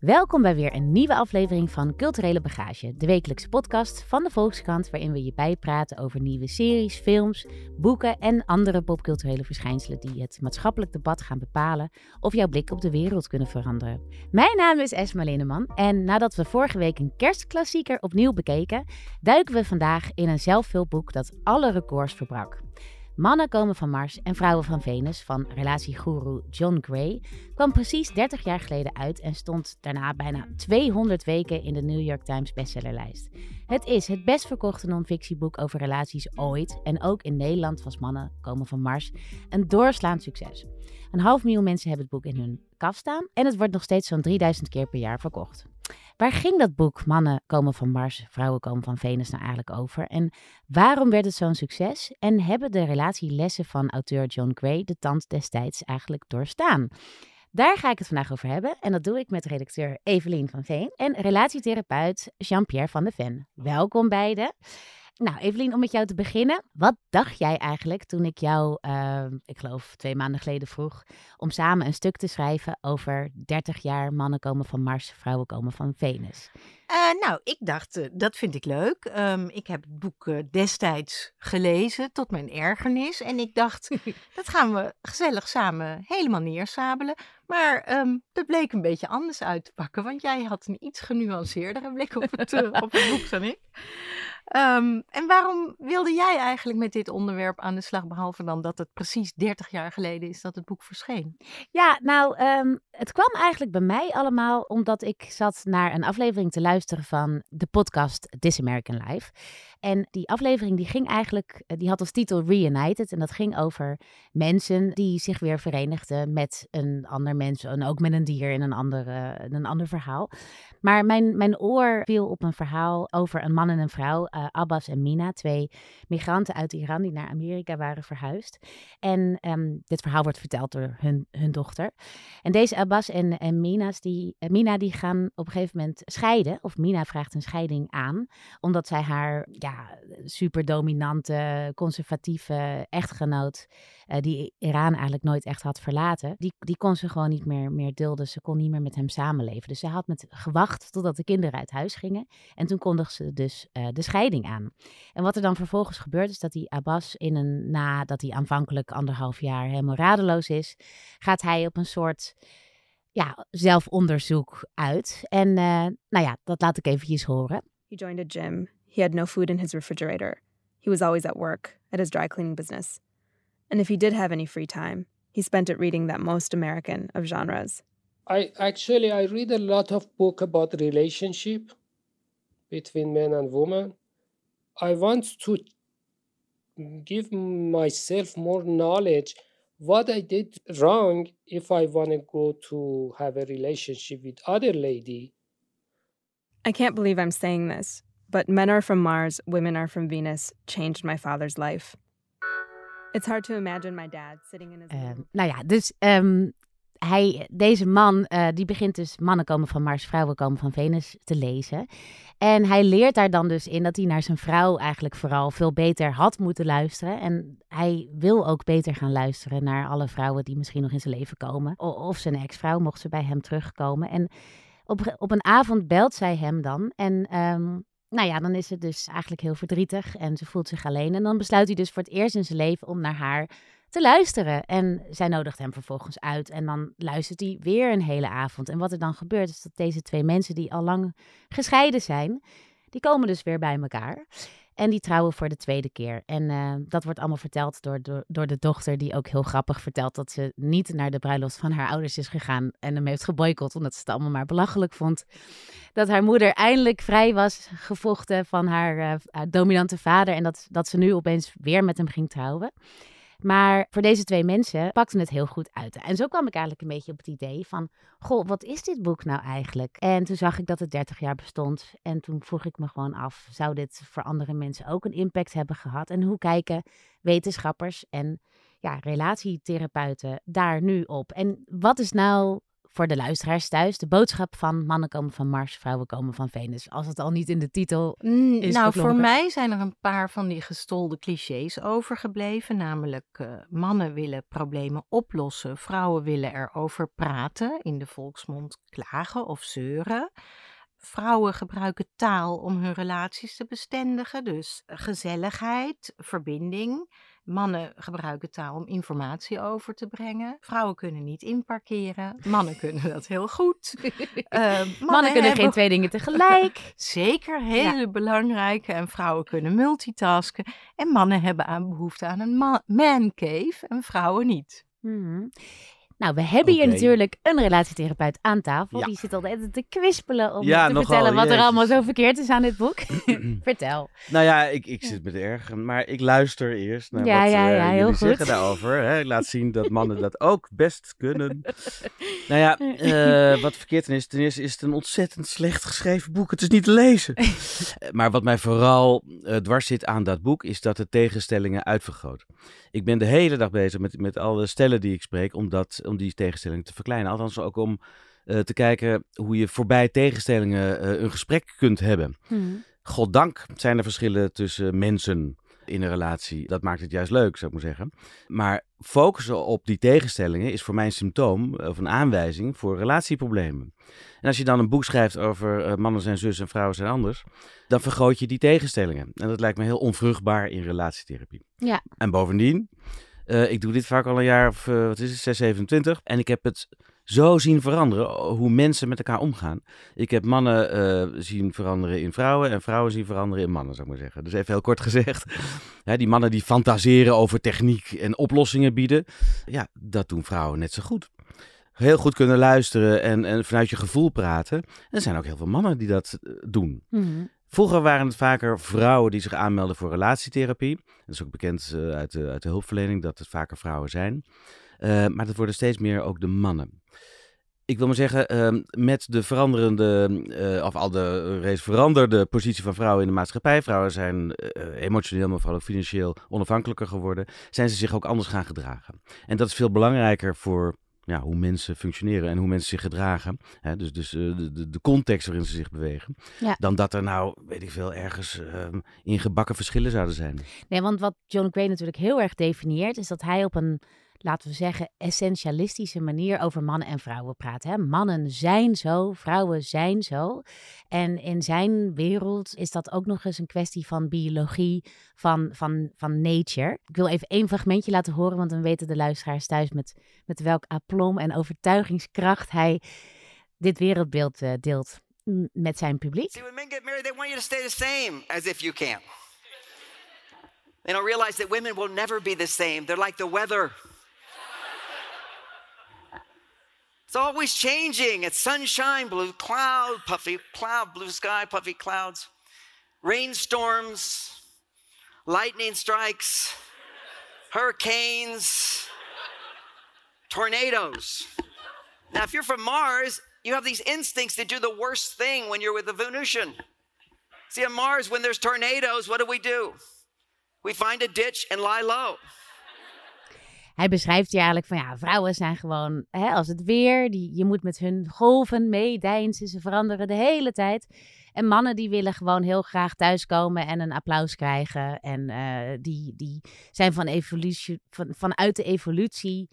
Welkom bij weer een nieuwe aflevering van Culturele Bagage, de wekelijkse podcast van de Volkskrant, waarin we je bijpraten over nieuwe series, films, boeken en andere popculturele verschijnselen die het maatschappelijk debat gaan bepalen of jouw blik op de wereld kunnen veranderen. Mijn naam is Esma Linneman en nadat we vorige week een kerstklassieker opnieuw bekeken, duiken we vandaag in een zelfhulpboek dat alle records verbrak. Mannen komen van Mars en vrouwen van Venus van relatiegoeroe John Gray kwam precies 30 jaar geleden uit en stond daarna bijna 200 weken in de New York Times bestsellerlijst. Het is het best verkochte non-fictieboek over relaties ooit en ook in Nederland was Mannen komen van Mars een doorslaand succes. Een half miljoen mensen hebben het boek in hun kaf staan en het wordt nog steeds zo'n 3000 keer per jaar verkocht. Waar ging dat boek Mannen komen van Mars, vrouwen komen van Venus nou eigenlijk over? En waarom werd het zo'n succes? En hebben de relatielessen van auteur John Gray de tand destijds eigenlijk doorstaan? Daar ga ik het vandaag over hebben en dat doe ik met redacteur Evelien van Veen en relatietherapeut Jean-Pierre van de Ven. Welkom beiden. Nou, Evelien, om met jou te beginnen. Wat dacht jij eigenlijk toen ik jou, uh, ik geloof twee maanden geleden vroeg, om samen een stuk te schrijven over 30 jaar mannen komen van Mars, vrouwen komen van Venus? Uh, nou, ik dacht, uh, dat vind ik leuk. Um, ik heb het boek uh, destijds gelezen, tot mijn ergernis. En ik dacht, dat gaan we gezellig samen helemaal neersabelen. Maar um, dat bleek een beetje anders uit te pakken, want jij had een iets genuanceerdere blik op het, op het boek dan ik. Um, en waarom wilde jij eigenlijk met dit onderwerp aan de slag, behalve dan dat het precies 30 jaar geleden is dat het boek verscheen? Ja, nou, um, het kwam eigenlijk bij mij allemaal omdat ik zat naar een aflevering te luisteren van de podcast This American Life. En die aflevering die ging eigenlijk, die had als titel Reunited. En dat ging over mensen die zich weer verenigden met een ander mens. En ook met een dier in een, andere, in een ander verhaal. Maar mijn, mijn oor viel op een verhaal over een man en een vrouw, uh, Abbas en Mina, twee migranten uit Iran die naar Amerika waren verhuisd. En um, dit verhaal wordt verteld door hun, hun dochter. En deze Abbas en, en Mina's die, uh, Mina die gaan op een gegeven moment scheiden, of Mina vraagt een scheiding aan, omdat zij haar ja, super dominante, conservatieve echtgenoot, uh, die Iran eigenlijk nooit echt had verlaten, die, die kon ze gewoon niet meer, meer dulden. Ze kon niet meer met hem samenleven. Dus ze had met gewacht totdat de kinderen uit huis gingen. En toen kondigde ze dus de scheiding aan. En wat er dan vervolgens gebeurt, is dat die Abbas, in een, nadat hij aanvankelijk anderhalf jaar helemaal radeloos is, gaat hij op een soort ja, zelfonderzoek uit. En uh, nou ja, dat laat ik eventjes horen. He joined a gym. He had no food in his refrigerator. He was always at work, at his dry cleaning business. And if he did have any free time, he spent it reading that most American of genres. I actually I read a lot of book about relationship between men and women. I want to give myself more knowledge what I did wrong if I want to go to have a relationship with other lady. I can't believe I'm saying this, but Men Are From Mars, Women Are From Venus changed my father's life. It's hard to imagine my dad sitting in his. Um, nou ja, dus um, deze man, uh, die begint dus mannen komen van Mars, vrouwen komen van Venus te lezen. En hij leert daar dan dus in dat hij naar zijn vrouw eigenlijk vooral veel beter had moeten luisteren. En hij wil ook beter gaan luisteren naar alle vrouwen die misschien nog in zijn leven komen. Of zijn ex-vrouw mocht ze bij hem terugkomen. En op, op een avond belt zij hem dan en... Um, nou ja, dan is het dus eigenlijk heel verdrietig en ze voelt zich alleen. En dan besluit hij dus voor het eerst in zijn leven om naar haar te luisteren. En zij nodigt hem vervolgens uit en dan luistert hij weer een hele avond. En wat er dan gebeurt is dat deze twee mensen die al lang gescheiden zijn, die komen dus weer bij elkaar. En die trouwen voor de tweede keer. En uh, dat wordt allemaal verteld door, door, door de dochter, die ook heel grappig vertelt dat ze niet naar de bruiloft van haar ouders is gegaan en hem heeft geboycott, omdat ze het allemaal maar belachelijk vond. Dat haar moeder eindelijk vrij was gevochten van haar, haar dominante vader en dat, dat ze nu opeens weer met hem ging trouwen. Maar voor deze twee mensen pakte het heel goed uit. En zo kwam ik eigenlijk een beetje op het idee van, goh, wat is dit boek nou eigenlijk? En toen zag ik dat het 30 jaar bestond. En toen vroeg ik me gewoon af, zou dit voor andere mensen ook een impact hebben gehad? En hoe kijken wetenschappers en ja, relatietherapeuten daar nu op? En wat is nou voor de luisteraars thuis de boodschap van mannen komen van Mars, vrouwen komen van Venus. Als het al niet in de titel Mm, is nou, voor mij zijn er een paar van die gestolde clichés overgebleven. Namelijk, eh, mannen willen problemen oplossen, vrouwen willen erover praten, in de volksmond klagen of zeuren. Vrouwen gebruiken taal om hun relaties te bestendigen, dus gezelligheid, verbinding. Mannen gebruiken taal om informatie over te brengen. Vrouwen kunnen niet inparkeren. Mannen kunnen dat heel goed. Eh, mannen, Mannen kunnen hebben geen twee dingen tegelijk. Zeker, hele belangrijke. En vrouwen kunnen multitasken. En mannen hebben aan behoefte aan een ma- man cave en vrouwen niet. Mhm. Nou, we hebben hier natuurlijk een relatietherapeut aan tafel. Ja. Die zit altijd te kwispelen om Ja, te nogal, vertellen wat er allemaal zo verkeerd is aan dit boek. Vertel. Nou ja, ik, ik zit met ergen, maar ik luister eerst naar Ja, wat ja, eh, heel goed. zeggen daarover. Hè? Ik laat zien dat mannen dat ook best kunnen. Nou ja, eh, wat verkeerd is, ten eerste is het een ontzettend slecht geschreven boek. Het is niet te lezen. Maar wat mij vooral eh, dwars zit aan dat boek, is dat het tegenstellingen uitvergroot. Ik ben de hele dag bezig met, met alle stellen die ik spreek, om, dat, om die tegenstellingen te verkleinen. Althans ook om eh, te kijken hoe je voorbij tegenstellingen eh, een gesprek kunt hebben. Mhm. Goddank zijn er verschillen tussen mensen in een relatie. Dat maakt het juist leuk, zou ik maar zeggen. Maar focussen op die tegenstellingen is voor mij een symptoom of een aanwijzing voor relatieproblemen. En als je dan een boek schrijft over eh, mannen zijn zus en vrouwen zijn anders, dan vergroot je die tegenstellingen. En dat lijkt me heel onvruchtbaar in relatietherapie. Ja. En bovendien, eh, ik doe dit vaak al een jaar of, eh, wat is het, 6, 27. En ik heb het zo zien veranderen, hoe mensen met elkaar omgaan. Ik heb mannen eh, zien veranderen in vrouwen en vrouwen zien veranderen in mannen, zou ik maar zeggen. Dus even heel kort gezegd. Die mannen die fantaseren over techniek en oplossingen bieden, ja, dat doen vrouwen net zo goed. Heel goed kunnen luisteren en, en vanuit je gevoel praten. En er zijn ook heel veel mannen die dat doen. Mhm. Vroeger waren het vaker vrouwen die zich aanmelden voor relatietherapie. Dat is ook bekend eh, uit, de, uit de hulpverlening dat het vaker vrouwen zijn. Eh, maar dat worden steeds meer ook de mannen. Ik wil maar zeggen, ehm, met de veranderende, eh, of al de reeds veranderde positie van vrouwen in de maatschappij. Vrouwen zijn emotioneel, maar vooral ook financieel onafhankelijker geworden. Zijn ze zich ook anders gaan gedragen. En dat is veel belangrijker voor ja, hoe mensen functioneren en hoe mensen zich gedragen. Hè, dus dus eh, de, de, de context waarin ze zich bewegen. Ja. Dan dat er nou, weet ik veel, ergens ehm ingebakken verschillen zouden zijn. Nee, want wat John Gray natuurlijk heel erg definieert, is dat hij op een, laten we zeggen, essentialistische manier over mannen en vrouwen praat. Hè? Mannen zijn zo, vrouwen zijn zo. En in zijn wereld is dat ook nog eens een kwestie van biologie, van, van, van nature. Ik wil even één fragmentje laten horen, want dan weten de luisteraars thuis met, met welk aplomb en overtuigingskracht hij dit wereldbeeld eh, deelt met zijn publiek. See, when men get married, they want you to stay the same as if you can. They don't realize that women will never be the same. They're like the weather. It's always changing. It's sunshine, blue cloud, puffy cloud, blue sky, puffy clouds, rainstorms, lightning strikes, hurricanes, tornadoes. Now, if you're from Mars, you have these instincts to do the worst thing when you're with a Venusian. See, on Mars, when there's tornadoes, what do we do? We find a ditch and lie low. Hij beschrijft hier eigenlijk van ja, vrouwen zijn gewoon hè, als het weer, die, je moet met hun golven meedijnsen, ze veranderen de hele tijd. En mannen die willen gewoon heel graag thuiskomen en een applaus krijgen. En eh, die, die zijn van evolutie, van, vanuit de evolutie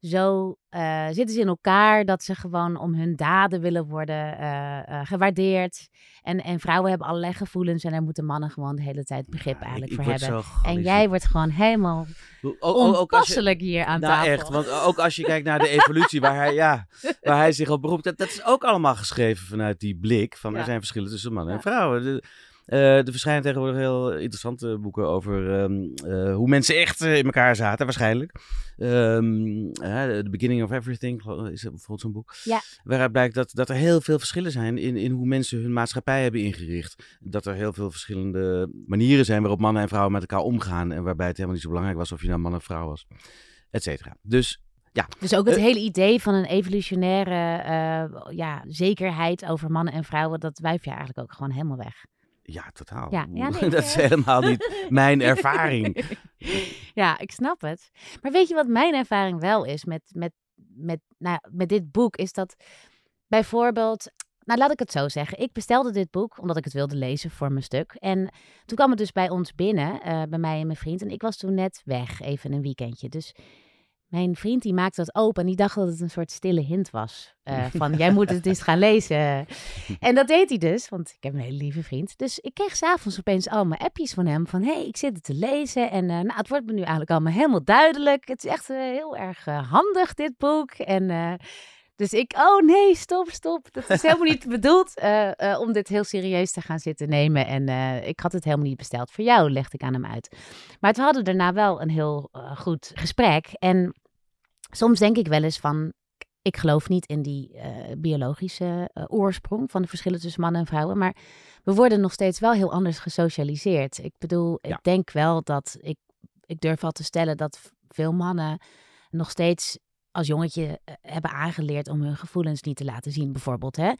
zo eh, zitten ze in elkaar dat ze gewoon om hun daden willen worden eh, eh, gewaardeerd. En, en vrouwen hebben allerlei gevoelens en daar moeten mannen gewoon de hele tijd begrip Ja, eigenlijk ik- ik voor hebben. En jij wordt gewoon helemaal onpasselijk hier aan nou tafel. echt, want ook als je kijkt naar de evolutie waar hij, ja, waar hij zich op beroept, dat, dat is ook allemaal geschreven vanuit die blik van Ja. er zijn verschillen tussen mannen en vrouwen. De- er verschijnen tegenwoordig heel interessante boeken over ehm, hoe mensen echt in elkaar zaten, waarschijnlijk. Um, The Beginning of Everything is bijvoorbeeld zo'n boek. Ja. Waaruit blijkt dat, dat er heel veel verschillen zijn in, in hoe mensen hun maatschappij hebben ingericht. Dat er heel veel verschillende manieren zijn waarop mannen en vrouwen met elkaar omgaan. En waarbij het helemaal niet zo belangrijk was of je nou man of vrouw was, et cetera. Dus ja. Dus ook het hele idee van een evolutionaire uh, ja, zekerheid over mannen en vrouwen, dat wuif je eigenlijk ook gewoon helemaal weg. Ja, totaal. Ja, ja nee, dat is helemaal niet mijn ervaring. ja, ik snap het. Maar weet je wat mijn ervaring wel is met, met, met, nou, met dit boek? Is dat bijvoorbeeld nou, laat ik het zo zeggen. Ik bestelde dit boek omdat ik het wilde lezen voor mijn stuk. En toen kwam het dus bij ons binnen, uh, bij mij en mijn vriend. En ik was toen net weg, even een weekendje. Dus mijn vriend die maakte dat open en die dacht dat het een soort stille hint was. Uh, van, jij moet het eens gaan lezen. En dat deed hij dus, want ik heb een hele lieve vriend. Dus ik kreeg s'avonds opeens allemaal appjes van hem. Van, hé, hey, ik zit het te lezen. En uh, nou, het wordt me nu eigenlijk allemaal helemaal duidelijk. Het is echt uh, heel erg handig, dit boek. En dus ik, oh nee, stop, stop. Dat is helemaal niet bedoeld om dit heel serieus te gaan zitten nemen. En ik had het helemaal niet besteld voor jou, legde ik aan hem uit. Maar we hadden daarna wel een heel goed gesprek. En soms denk ik wel eens van, ik geloof niet in die uh, biologische uh, oorsprong van de verschillen tussen mannen en vrouwen. Maar we worden nog steeds wel heel anders gesocialiseerd. Ik bedoel, Ja. ik denk wel dat ik, ik durf al te stellen dat veel mannen nog steeds als jongetje eh, hebben aangeleerd om hun gevoelens niet te laten zien, bijvoorbeeld. Hè?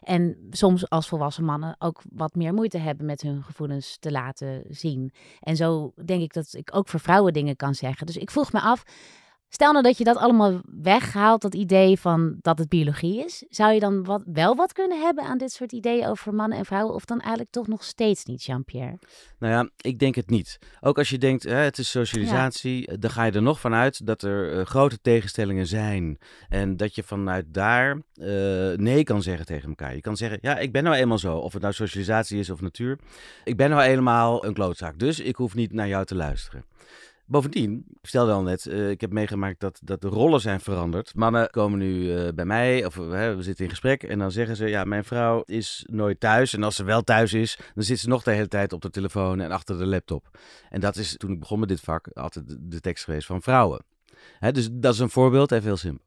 En soms als volwassen mannen ook wat meer moeite hebben met hun gevoelens te laten zien. En zo denk ik dat ik ook voor vrouwen dingen kan zeggen. Dus ik vroeg me af, Stel nou dat je dat allemaal weghaalt, dat idee van dat het biologie is. Zou je dan wat, wel wat kunnen hebben aan dit soort ideeën over mannen en vrouwen? Of dan eigenlijk toch nog steeds niet, Jean-Pierre? Nou ja, ik denk het niet. Ook als je denkt, hè, het is socialisatie, eh, dan ga je er nog vanuit dat er uh, grote tegenstellingen zijn. En dat je vanuit daar uh, nee kan zeggen tegen elkaar. Je kan zeggen, ja, ik ben nou eenmaal zo. Of het nou socialisatie is of natuur. Ik ben nou helemaal een klootzak. Dus ik hoef niet naar jou te luisteren. Bovendien, ik stelde al net, uh, ik heb meegemaakt dat, dat de rollen zijn veranderd. Mannen komen nu uh, bij mij, of we zitten in gesprek en dan zeggen ze, ja, mijn vrouw is nooit thuis. En als ze wel thuis is, dan zit ze nog de hele tijd op de telefoon en achter de laptop. En dat is, toen ik begon met dit vak, altijd de, de tekst geweest van vrouwen. Hè, dus dat is een voorbeeld, even heel simpel.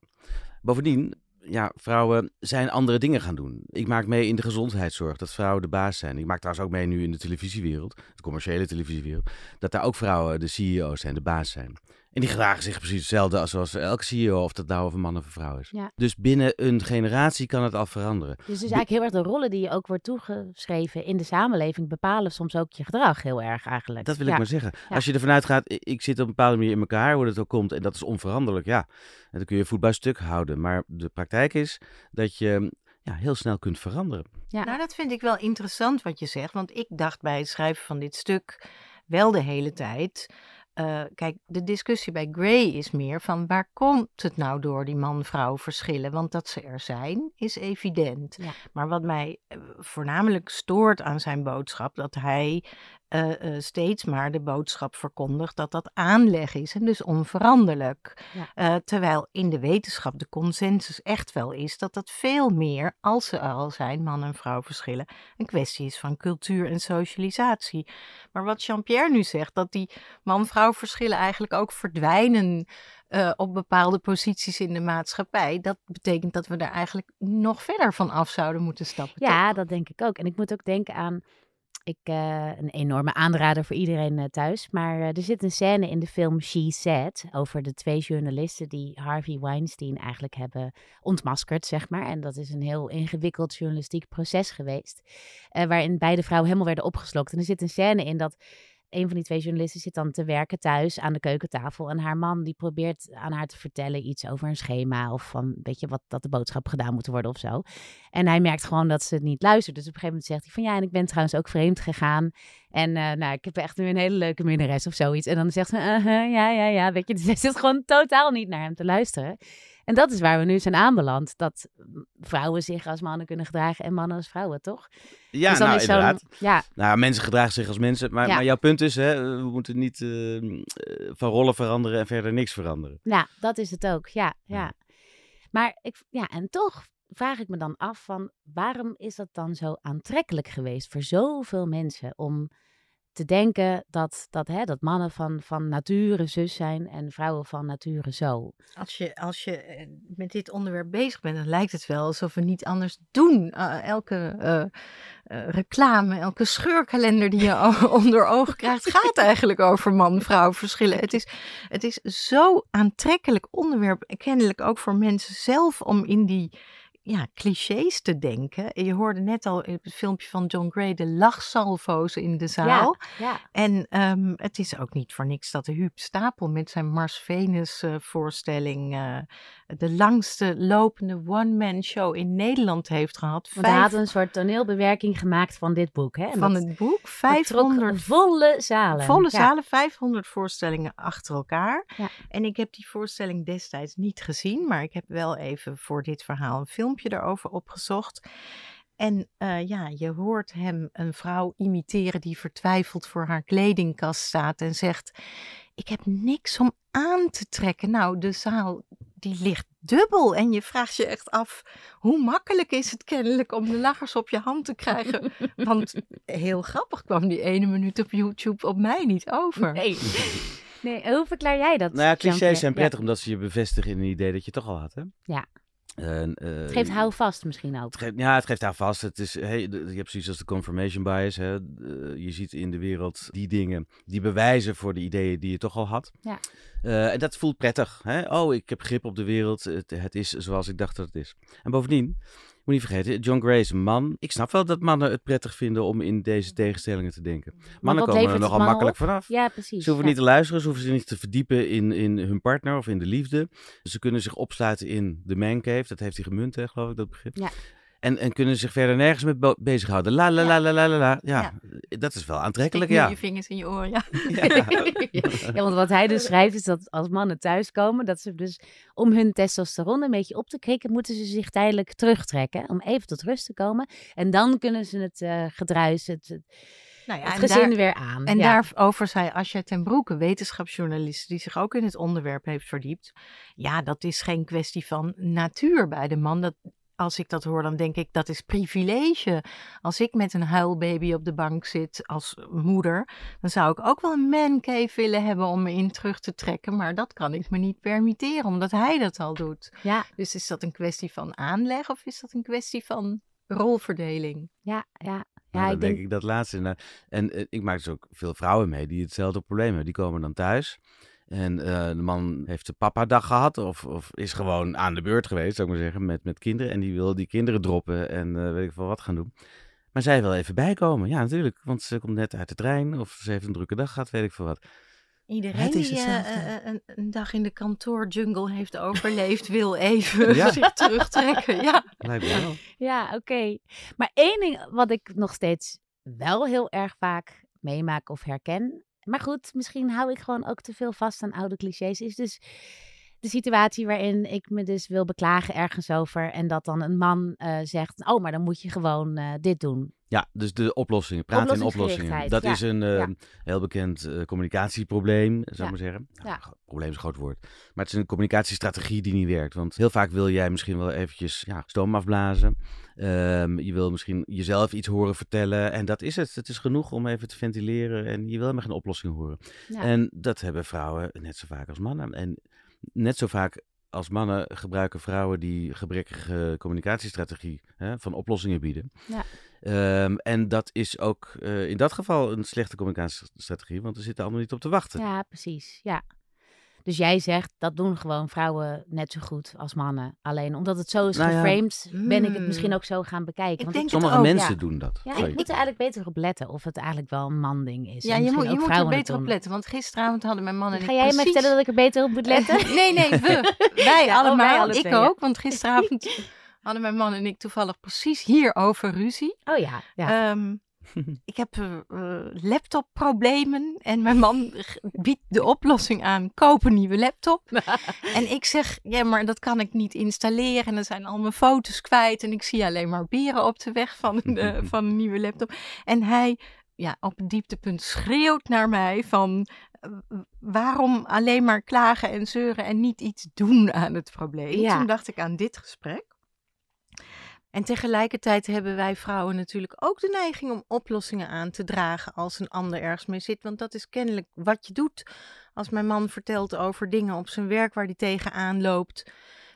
Bovendien, ja, vrouwen zijn andere dingen gaan doen. Ik maak mee in de gezondheidszorg dat vrouwen de baas zijn. Ik maak trouwens ook mee nu in de televisiewereld, de commerciële televisiewereld, dat daar ook vrouwen de CEO's zijn, de baas zijn. En die gedragen zich precies hetzelfde als, als elke CEO, of dat nou of een man of een vrouw is. Ja. Dus binnen een generatie kan het al veranderen. Dus het is eigenlijk heel erg de rollen die je ook wordt toegeschreven in de samenleving bepalen soms ook je gedrag heel erg eigenlijk. Dat wil ja. ik maar zeggen. Ja. Als je ervan uitgaat, ik zit op een bepaalde manier in elkaar, hoe dat ook komt, en dat is onveranderlijk, ja. En dan kun je voet bij stuk houden. Maar de praktijk is dat je ja, heel snel kunt veranderen. Ja. Nou, dat vind ik wel interessant wat je zegt. Want ik dacht bij het schrijven van dit stuk wel de hele tijd. Uh, kijk, de discussie bij Gray is meer van waar komt het nou door die man-vrouw verschillen? Want dat ze er zijn, is evident. Ja. Maar wat mij uh, voornamelijk stoort aan zijn boodschap, dat hij uh, steeds maar de boodschap verkondigt dat dat aanleg is en dus onveranderlijk. Ja. terwijl in de wetenschap de consensus echt wel is dat dat veel meer, als ze er al zijn, man en vrouw verschillen, een kwestie is van cultuur en socialisatie. Maar wat Jean-Pierre nu zegt, dat die man-vrouw verschillen eigenlijk ook verdwijnen uh, op bepaalde posities in de maatschappij. Dat betekent dat we daar eigenlijk nog verder van af zouden moeten stappen. Ja, toch? dat denk ik ook. En ik moet ook denken aan. Ik, uh, een enorme aanrader voor iedereen uh, thuis. Maar er zit een scène in de film She Said. over de twee journalisten die Harvey Weinstein eigenlijk hebben ontmaskerd, zeg maar. En dat is een heel ingewikkeld journalistiek proces geweest. waarin beide vrouwen helemaal werden opgeslokt. En er zit een scène in dat een van die twee journalisten zit dan te werken thuis aan de keukentafel. En haar man die probeert aan haar te vertellen iets over een schema. Of van, weet je, wat, dat de boodschap gedaan moet worden of zo. En hij merkt gewoon dat ze het niet luistert. Dus op een gegeven moment zegt hij van ja, en ik ben trouwens ook vreemd gegaan. En uh, nou, ik heb echt nu een hele leuke minnares of zoiets. En dan zegt ze, uh -huh, ja, ja, ja, weet je. Dus hij zit gewoon totaal niet naar hem te luisteren. En dat is waar we nu zijn aanbeland. Dat vrouwen zich als mannen kunnen gedragen en mannen als vrouwen, toch? Ja, dus dan nou is inderdaad. Ja, Nou, mensen gedragen zich als mensen. Maar, Ja. maar jouw punt is, hè, we moeten niet eh, eh, van rollen veranderen en verder niks veranderen. Ja, dat is het ook. Ja, ja. Maar ik, ja, en toch vraag ik me dan af van waarom is dat dan zo aantrekkelijk geweest voor zoveel mensen om te denken dat, dat, hè, dat mannen van, van nature zus zijn en vrouwen van nature zo. Als je, als je eh, met dit onderwerp bezig bent, dan lijkt het wel alsof we niet anders doen. Uh, elke uh, reclame, elke scheurkalender die je onder ogen krijgt, gaat eigenlijk over man-vrouw verschillen. Het is, het is zo aantrekkelijk onderwerp, kennelijk ook voor mensen zelf, om in die ja, clichés te denken. Je hoorde net al in het filmpje van John Gray de lachsalvo's in de zaal. Ja, ja. En um, het is ook niet voor niks dat de Huub Stapel met zijn Mars-Venus uh, voorstelling uh, de langste lopende one-man show in Nederland heeft gehad. Want hij had een soort toneelbewerking gemaakt van dit boek. Hè? En van dat, het boek. 500 volle zalen. Volle zalen, 500 voorstellingen achter elkaar. En ik heb die voorstelling destijds niet gezien, maar ik heb wel even voor dit verhaal een filmpje erover opgezocht. En uh, ja, je hoort hem een vrouw imiteren die vertwijfeld voor haar kledingkast staat en zegt: Ik heb niks om aan te trekken. Nou, de zaal die ligt dubbel. En je vraagt je echt af: hoe makkelijk is het kennelijk om de lachers op je hand te krijgen? Want heel grappig kwam die ene minuut op YouTube op mij niet over. Nee. Nee, hoe verklaar jij dat? Nou ja, clichés zijn prettig ja. omdat ze je bevestigen in een idee dat je toch al had, hè? Ja. Uh, het geeft houvast misschien ook. Het geeft, ja, het geeft houvast. Het is, hey, je hebt zoiets als de confirmation bias. Hè. Uh, je ziet in de wereld die dingen die bewijzen voor de ideeën die je toch al had. Ja. en dat voelt prettig. Hè? Oh, ik heb grip op de wereld. Het, het is zoals ik dacht dat het is. En bovendien, moet niet vergeten, John Gray is een man. Ik snap wel dat mannen het prettig vinden om in deze tegenstellingen te denken. Mannen komen er nogal makkelijk op? vanaf. Ja, precies. Ze hoeven ja. niet te luisteren, ze hoeven zich niet te verdiepen in, in hun partner of in de liefde. Ze kunnen zich opsluiten in de man cave. Dat heeft hij gemunt, hè, geloof ik, dat begrip. Ja. En, en kunnen zich verder nergens mee bezighouden. La la la la la la la. Ja, ja. dat is wel aantrekkelijk, ja. je vingers in je oren, ja. ja. ja. want wat hij dus schrijft is dat als mannen thuiskomen, dat ze dus om hun testosteron een beetje op te krikken, moeten ze zich tijdelijk terugtrekken om even tot rust te komen. En dan kunnen ze het uh, gedruis, het, het nou ja, het gezin daar- weer aan. En ja. daarover zei Asja ten Broeke, wetenschapsjournalist die zich ook in het onderwerp heeft verdiept. Ja, dat is geen kwestie van natuur bij de man. Dat, als ik dat hoor, dan denk ik dat is privilege. Als ik met een huilbaby op de bank zit als moeder, dan zou ik ook wel een mancave willen hebben om me in terug te trekken. Maar dat kan ik me niet permitteren, omdat hij dat al doet. Ja, Dus is dat een kwestie van aanleg of is dat een kwestie van rolverdeling? ja, ja. Nou, Ja, dan ik denk denk, ik dat laatste. Nou, en eh, ik maak dus ook veel vrouwen mee die hetzelfde probleem hebben. Die komen dan thuis. En eh, de man heeft de papa-dag gehad. Of, of is gewoon aan de beurt geweest, zou ik maar zeggen. Met, met kinderen. En die wil die kinderen droppen. En eh, weet ik veel wat gaan doen. Maar zij wil even bijkomen. Ja, natuurlijk. Want ze komt net uit de trein. Of ze heeft een drukke dag gehad. Weet ik veel wat. Iedereen die eh, een, een dag in de kantoorjungle heeft overleefd, wil even Ja. zich terugtrekken. Ja. Lijkt me wel. ja, oké. Maar één ding wat ik nog steeds wel heel erg vaak meemaak of herken. Maar goed, misschien hou ik gewoon ook te veel vast aan oude clichés. Is dus de situatie waarin ik me dus wil beklagen ergens over. En dat dan een man eh, zegt: Oh, maar dan moet je gewoon eh, dit doen. Ja, dus de oplossingen. Praten in oplossingen. Dat ja, is een eh, ja. heel bekend communicatieprobleem, zou Ja, ik maar zeggen. Nou, Probleem is een groot woord. Maar het is een communicatiestrategie die niet werkt. Want heel vaak wil jij misschien wel eventjes ja, stoom afblazen. Ehm, je wil misschien jezelf iets horen vertellen. En dat is het. Het is genoeg om even te ventileren. En je wil helemaal geen oplossing horen. En dat hebben vrouwen net zo vaak als mannen. En net zo vaak als mannen gebruiken vrouwen die gebrekkige communicatiestrategie hè, van oplossingen bieden. Ja. Ehm, en dat is ook eh, in dat geval een slechte communicatiestrategie, want we zitten allemaal niet op te wachten. Ja, precies. Ja. Dus jij zegt dat doen gewoon vrouwen net zo goed als mannen. Alleen omdat het zo is Nou ja. geframed, ben ik het Hmm. misschien ook zo gaan bekijken. Ik Want Sommige ook, mensen ja. doen dat. ja, ik moet er eigenlijk beter op letten of het eigenlijk wel een man-ding is. Ja, En je moet, je ook moet er beter op letten. Want gisteravond hadden mijn man en Ga ik jij me precies... vertellen dat ik er beter op moet letten? nee, nee, we. Wij Ja, oh, wij allemaal. alle ik twee, ja. ook. Want gisteravond hadden mijn man en ik toevallig precies hierover ruzie. Oh ja, ja. Ehm, ik heb eh, eh, laptopproblemen en mijn man biedt de oplossing aan: koop een nieuwe laptop. en ik zeg: ja, maar dat kan ik niet installeren. En dan zijn al mijn foto's kwijt en ik zie alleen maar beren op de weg van een, van een nieuwe laptop. En hij, ja, op het dieptepunt schreeuwt naar mij van. Waarom alleen maar klagen en zeuren en niet iets doen aan het probleem? Ja. Toen dacht ik aan dit gesprek. En tegelijkertijd hebben wij vrouwen natuurlijk ook de neiging om oplossingen aan te dragen als een ander ergens mee zit. Want dat is kennelijk wat je doet. Als mijn man vertelt over dingen op zijn werk waar hij tegenaan loopt,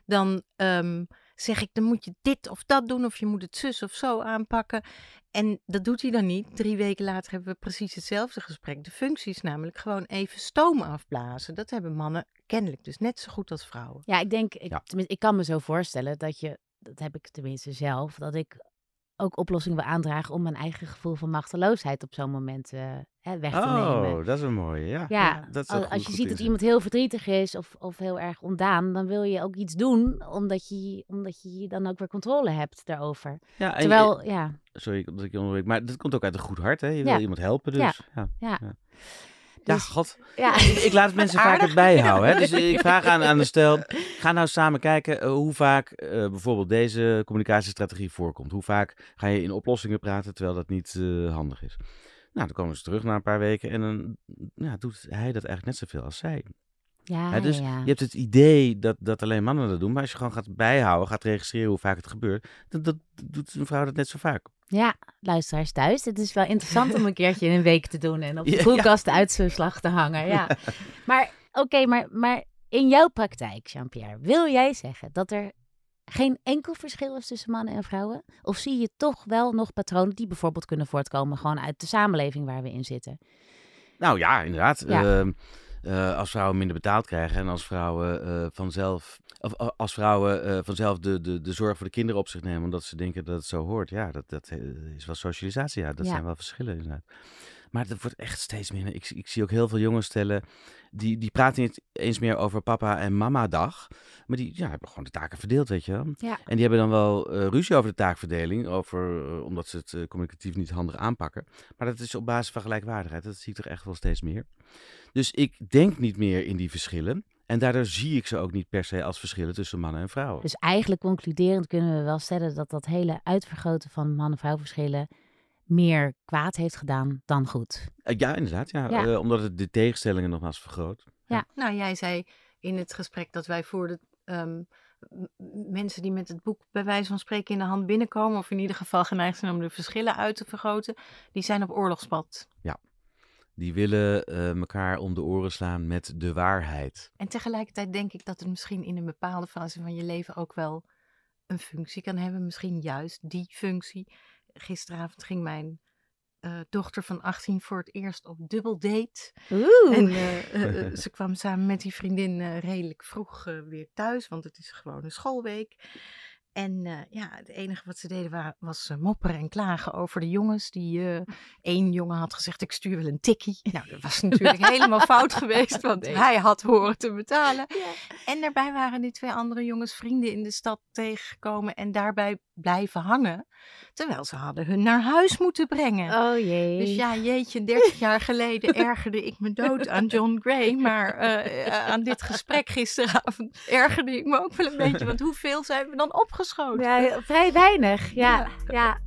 dan ehm, zeg ik, dan moet je dit of dat doen, of je moet het zus of zo aanpakken. En dat doet hij dan niet. Drie weken later hebben we precies hetzelfde gesprek. De functie is namelijk gewoon even stoom afblazen. Dat hebben mannen kennelijk dus net zo goed als vrouwen. Ja, ik denk, ik, Ja. ik kan me zo voorstellen dat je, dat heb ik tenminste zelf, dat ik ook oplossingen wil aandragen om mijn eigen gevoel van machteloosheid op zo'n moment eh, hè, weg te nemen. Oh, dat is een mooie, ja. Ja, dat is als, je goed ziet dat iemand heel verdrietig is of, of heel erg ontdaan, dan wil je ook iets doen, omdat je, omdat je dan ook weer controle hebt daarover. Ja, en je- Terwijl, ja, Sorry dat ik je onderbreek, maar dat komt ook uit een goed hart, hè? Je Ja. wil iemand helpen, dus. Ja. Ja, ja. Dus- god. ja. Ik, ik laat mensen vaak het bijhouden. Hè? Dus ik vraag aan, aan de stel, ga nou samen kijken eh, hoe vaak eh, bijvoorbeeld deze communicatiestrategie voorkomt. Hoe vaak ga je in oplossingen praten terwijl dat niet eh, handig is. Nou, dan komen ze terug na een paar weken en dan ja, doet hij dat eigenlijk net zoveel als zij. Ja, dus ja. je hebt het idee dat, dat alleen mannen dat doen, maar als je gewoon gaat bijhouden, gaat registreren hoe vaak het gebeurt, dan dat, doet een vrouw dat net zo vaak. Ja, luisteraars thuis. Het is wel interessant om een keertje in een week te doen en op de koelkast de uitslag te hangen. Ja. Maar oké, maar, maar in jouw praktijk, Jean-Pierre, wil jij zeggen dat er geen enkel verschil is tussen mannen en vrouwen? Of zie je toch wel nog patronen die bijvoorbeeld kunnen voortkomen gewoon uit de samenleving waar we in zitten? Nou ja, inderdaad. Ja. Ehm, eh, als vrouwen minder betaald krijgen en als vrouwen eh, vanzelf, of a- als vrouwen eh, vanzelf de, de, de zorg voor de kinderen op zich nemen, omdat ze denken dat het zo hoort. Ja, dat, dat eh, is wel socialisatie. Ja, dat Ja. zijn wel verschillen inderdaad. Maar het wordt echt steeds meer. Ik, ik zie ook heel veel jongens stellen. Die, die praten niet eens meer over papa en mama dag. Maar die ja, hebben gewoon de taken verdeeld, weet je wel. Ja. En die hebben dan wel eh, ruzie over de taakverdeling. Over, eh, omdat ze het eh, communicatief niet handig aanpakken. Maar dat is op basis van gelijkwaardigheid. Dat zie ik toch echt wel steeds meer. Dus ik denk niet meer in die verschillen. En daardoor zie ik ze ook niet per se als verschillen tussen mannen en vrouwen. Dus eigenlijk concluderend kunnen we wel stellen dat dat hele uitvergroten van man-vrouw verschillen meer kwaad heeft gedaan dan goed. Eh, ja, inderdaad. Ja. Ja. Eh, omdat het de tegenstellingen nogmaals vergroot. Nou, jij zei in het gesprek dat wij voor de ehm, mensen die met het boek bij wijze van spreken in de hand binnenkomen, of in ieder geval geneigd zijn om de verschillen uit te vergroten, die zijn op oorlogspad. Die willen eh, elkaar om de oren slaan met de waarheid. En tegelijkertijd denk ik dat het misschien in een bepaalde fase van je leven ook wel een functie kan hebben. Misschien juist die functie. Gisteravond ging mijn eh, dochter van 18 voor het eerst op dubbeldate. Oeh. En eh, eh, eh, ze kwam samen met die vriendin eh, redelijk vroeg eh, weer thuis, want het is gewoon een schoolweek. En eh, ja, het enige wat ze deden wa- was eh, mopperen en klagen over de jongens. Die eh één jongen had gezegd, ik stuur wel een tikkie. Nou, dat was natuurlijk helemaal fout geweest, want Nee. hij had horen te betalen. En daarbij waren die twee andere jongens vrienden in de stad tegengekomen en daarbij blijven hangen. Terwijl ze hadden hun naar huis moeten brengen. Oh jee. Dus ja, jeetje, 30 jaar geleden ergerde ik me dood aan John Gray. Maar aan dit gesprek gisteravond ergerde ik me ook wel een beetje. Want hoeveel zijn we dan opgeschoten? Ja, vrij weinig. Ja, ja.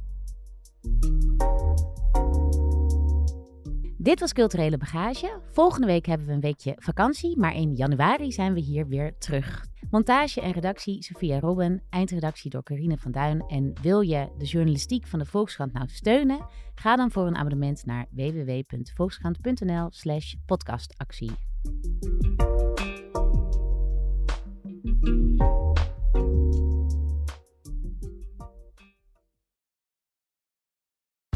Dit was Culturele Bagage. Volgende week hebben we een weekje vakantie, maar in januari zijn we hier weer terug. Montage en redactie Sophia Robben, eindredactie door Carine van Duin. En wil je de journalistiek van de Volkskrant nou steunen? Ga dan voor een abonnement naar www.volkskrant.nl slash podcastactie.